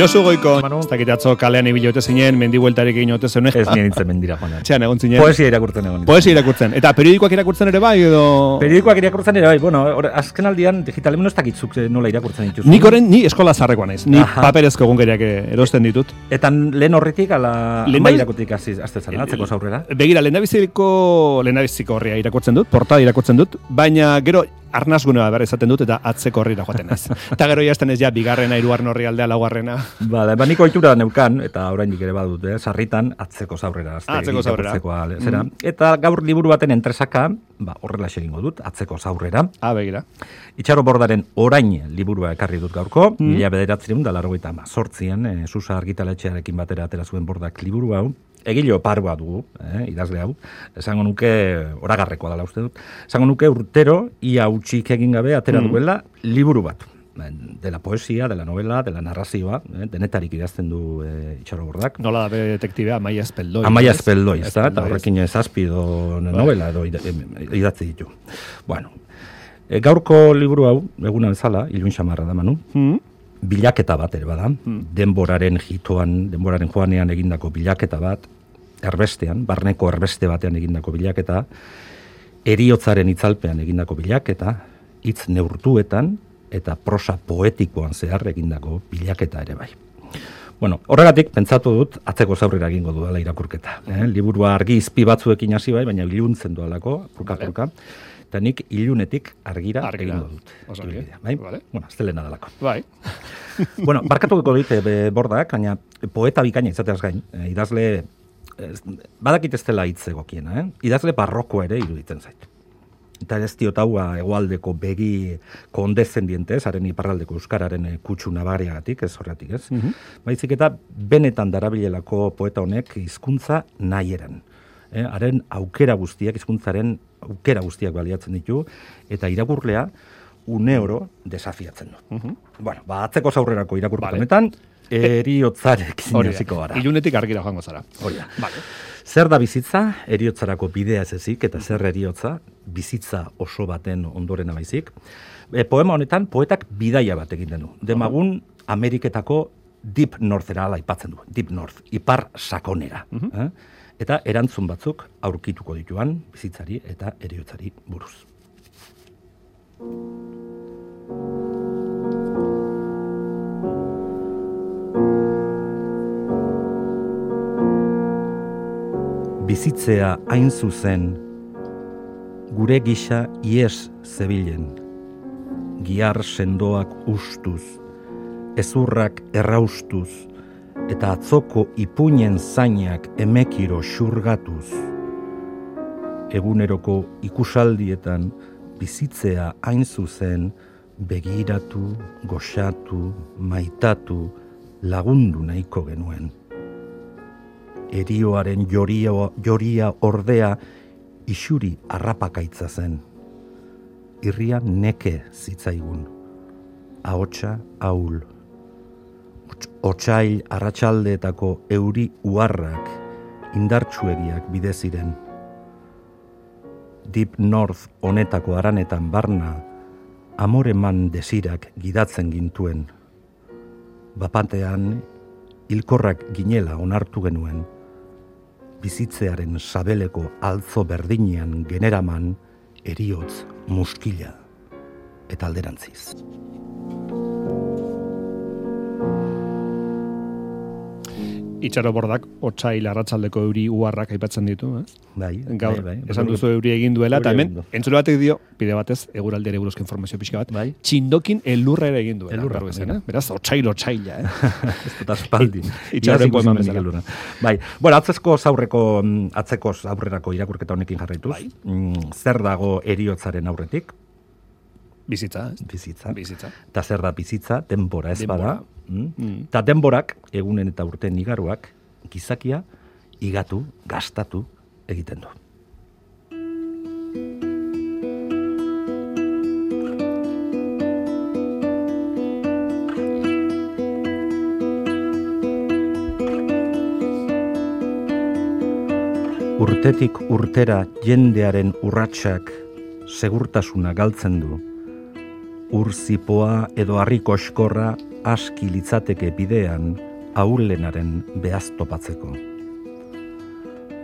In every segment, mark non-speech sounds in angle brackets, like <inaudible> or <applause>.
Josu goiko, ez dakit atzo kalean ibili ote zinen, mendi bueltarik egin ote zen. Ez nien nintzen mendira, Juan. Txean egon zinen. Poesia irakurtzen egon. Poesia irakurtzen. Eta periodikoak irakurtzen ere bai, edo... Periodikoak irakurtzen ere bai, bueno, or, azken aldian digitalen ez dakitzuk eh, nola irakurtzen dituz. Nik oren, ni eskola zarrekoa naiz. Ni Aha. paperezko egunkeriak erosten ditut. Eta lehen horretik, ala, Lehen irakutik hasi azte zara, atzeko zaurrera. Begira, lehendabiziko lehendabiziko horria irakurtzen dut, portada irakurtzen dut, baina gero arnazgune bat behar izaten dut eta atzeko horrira joaten naiz. <laughs> eta gero jazten ez ja, bigarrena, hirugarren horri aldea, laugarrena. Ba, da, ba, niko ohitura neukan, eta oraindik ere badut, eh, sarritan atzeko zaurrera. azte atzeko zaurrera. irakurtzekoa, le- zera. Eta gaur liburu baten entresaka, ba, horrela egingo dut, atzeko zaurrera. Ah, begira. Itxaro bordaren orain liburua ekarri dut gaurko, mila bederatzerun da largoita mazortzien, e, Susa argitaletxearekin batera atera zuen bordak liburu hau, egilo parua dugu, eh, idazle hau, esango nuke, oragarrekoa dela uste dut, esango nuke urtero, ia utxik egin gabe atera duela liburu bat. De la poesia, de la novela, de la narrazioa, eh, denetarik idazten du e, Itxaro bordak. Nola da be detektibea, Amaia Espeldoi. Amaia ez? Espeldoi, ez da, eta horrekin zazpi edo novela edo idatzi ditu. Bueno, e, gaurko liburu hau, eguna bezala, ilun xamarra da manu, Hmm? Bilaketa bat ere bada, denboraren jitoan, denboraren joanean egindako bilaketa bat, erbestean, barneko erbeste batean egindako bilaketa, eriotzaren itzalpean egindako bilaketa, hitz neurtuetan eta prosa poetikoan zehar egindako bilaketa ere bai. Bueno, horregatik pentsatu dut atzeko zaurrera egingo dudala irakurketa. Eh? Liburua argi izpi batzuekin hasi bai, baina iluntzen dualako, purka Vale. purka. Eta nik ilunetik argira, Argira. egingo dut. Ibilbidea, Bai? Vale. Bueno, aztelena dalako. Bai. <laughs> bueno, barkatuko dit e, be- bordak, baina poeta bikaina izateaz gain, e, idazle, ez, badakit ez dela hitz egokiena, eh? idazle barrokoa ere iruditzen zait. Eta ez diot hau ba, hegoaldeko begi kondescendiente, ez, haren iparraldeko euskararen e, kutsu nabariagatik, ez horretik, ez? Baizik eta benetan darabilelako poeta honek hizkuntza nahieran. Eh, haren aukera guztiak, hizkuntzaren aukera guztiak baliatzen ditu, eta irakurlea une oro desafiatzen du. Bueno, ba, atzeko zaurrerako irakurketa Vale. honetan, eriotzarekin hasiko gara. Ilunetik argira joango zara. Hori. Vale. Zer da bizitza, eriotzarako bidea ez ezik, eta zer eriotza, bizitza oso baten ondorena baizik. E, poema honetan, poetak bidaia bat egiten du. Demagun, Ameriketako Deep Northera ala aipatzen du. Deep North, ipar sakonera. eh? Eta erantzun batzuk aurkituko dituan bizitzari eta eriotzari buruz. Bizitzea hain zuzen, gure gisa ies zebilen, giar sendoak ustuz, ezurrak erraustuz, eta atzoko ipuinen zainak emekiro xurgatuz. Eguneroko ikusaldietan bizitzea hain zuzen, begiratu, goxatu, maitatu, lagundu nahiko genuen erioaren joria, joria ordea isuri arrapakaitza zen. Irria neke zitzaigun, ahotsa. Hots- Otsail arratsaldeetako euri uharrak indartsuegiak bide ziren. Deep North honetako aranetan barna, amoreman desirak gidatzen gintuen. Bapatean, hilkorrak ginela onartu genuen, bizitzearen sabeleko altzo berdinean generaman eriotz muskila eta alderantziz. Itxaro bordak, otsail arratsaldeko euri uharrak aipatzen ditu, ez? Bai, Gaur, bai, bai. esan duzu euri egin duela, eta hemen, entzule batek dio, bide batez, eguraldiare buruzko informazio pixka bat, Bai. txindokin elurra ere egin duela. Elurra, gaur bezala, begira. Beraz, otsail, otsaila, eh? <laughs> Ez dut aspaldi. <laughs> Ikusi poeman bezala. elurra. Bai, bueno, atzezko zaurreko, mm, atzeko aurrerako irakurketa honekin jarraituz. Bai. Mm, zer dago eriotzaren aurretik, Bizitza, ez? bizitza. Bizitza. Eta zer da bizitza, denbora ez bada. Mm. Mm. Eta denborak, egunen eta urten igaruak, gizakia, igatu, gastatu egiten du. Urtetik urtera jendearen urratsak segurtasuna galtzen du, urzipoa edo harriko eskorra aski litzateke bidean aurlenaren behaz topatzeko.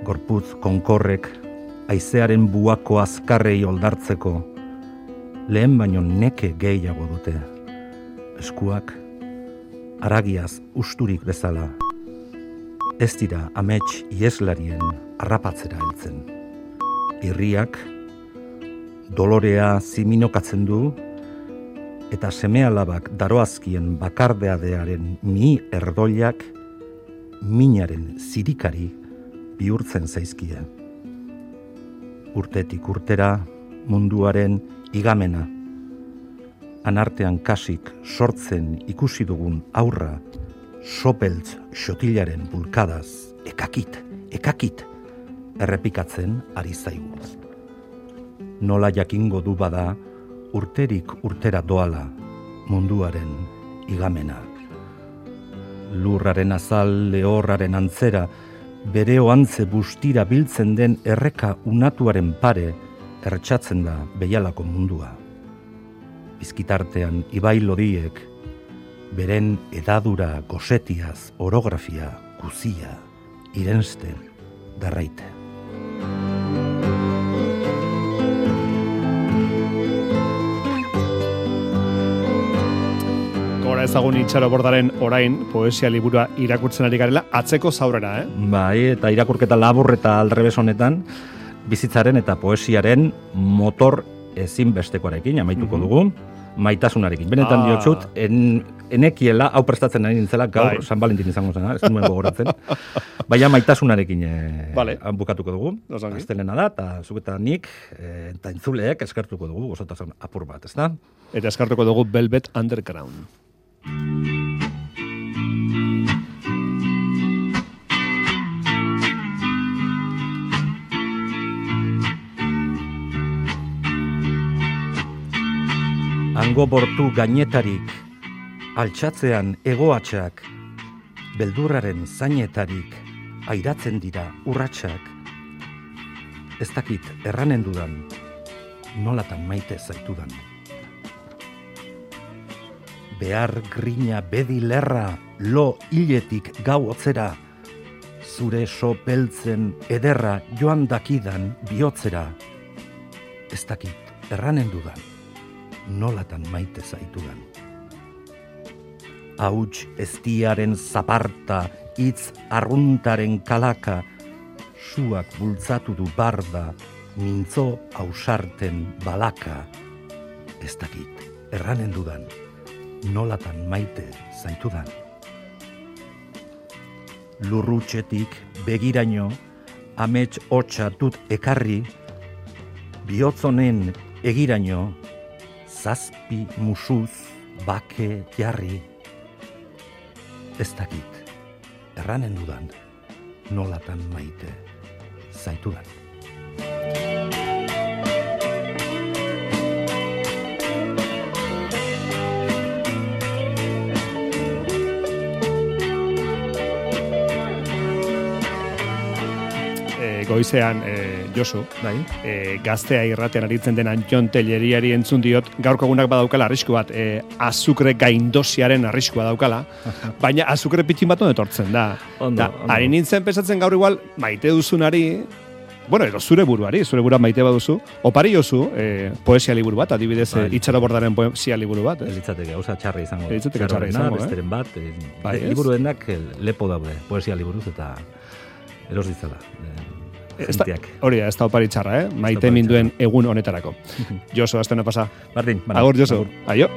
Gorputz konkorrek aizearen buako azkarrei oldartzeko, lehen baino neke gehiago dute. Eskuak, aragiaz usturik bezala, ez dira amets ieslarien harrapatzera heltzen. Irriak, dolorea ziminokatzen du, eta semealabak daroazkien bakardeadearen mi erdoiak minaren zirikari bihurtzen zaizkia. Urtetik urtera munduaren igamena. Anartean kasik sortzen ikusi dugun aurra sopeltz xotilaren bulkadaz ekakit, ekakit errepikatzen ari zaigu. Nola jakingo du bada urterik urtera doala munduaren igamena. Lurraren azal lehorraren antzera, bere oantze bustira biltzen den erreka unatuaren pare, ertsatzen da behialako mundua. Bizkitartean ibai lodiek, beren edadura gosetiaz orografia guzia, irensten darraite. Ezagun itxaro bordaren orain poesia liburua irakurtzen ari garela, atzeko zaurera, eh? Bai, eta irakurketa labur eta aldrebes honetan, bizitzaren eta poesiaren motor ezinbestekoarekin amaituko dugu, maitasunarekin. Benetan Ah. diotsut, en, enekiela, hau prestatzen ari nintzela, gaur Bai. San Valentin izango zena, ez nuen gogoratzen. <laughs> Baina maitasunarekin e, Vale. bukatuko dugu. Astelena da, eta zuk eta nik, e, eta entzuleek eskartuko dugu, gozotasun apur bat, ez da? Eta eskartuko dugu Velvet Underground. Hango bortu gainetarik, altxatzean egoatxak, beldurraren zainetarik, airatzen dira urratsak. Ez dakit erranen dudan, nolatan maite zaitudan. Behar grina bedi lerra, lo hiletik gau otzera, zure so beltzen ederra joan dakidan bihotzera. Ez dakit erranen dudan, nolatan maite zaitudan. Hauts eztiaren zaparta, hitz arruntaren kalaka, suak bultzatu du barda, mintzo ausarten balaka. Ez dakit, erranen dudan, nolatan maite zaitudan. Lurrutxetik begiraino, amets hotxa dut ekarri, bihotzonen egiraino, zazpi musuz bake jarri. Ez dakit, erranen dudan, nolatan maite zaitudan. Goizean, e, Josu, Bai? e, gaztea irratean aritzen den Antion Telleriari entzun diot, gaurko egunak badaukala arrisku bat, e, azukre gaindosiaren arriskua daukala, <laughs> baina azukre pitin bat etortzen da. Ondo, da, ondo. Ari nintzen pesatzen gaur igual, maite duzunari, bueno, edo zure buruari, zure burua maite baduzu, opari jozu, e, poesia liburu bat, adibidez, Bai. itxaro bordaren poesia liburu bat, Ez ez? litzateke, gauza txarra izango. Ez litzateke txarra izango, eh? besteren bat, eh, Bai, liburu denak eh, lepo daude, poesia liburuz eta eros ditzala. Eh, jenteak. Hori da, ez da opari txarra, eh? Maite minduen egun honetarako. <laughs> Josu, aztena pasa. Bardin, Agur, Josu. Aio.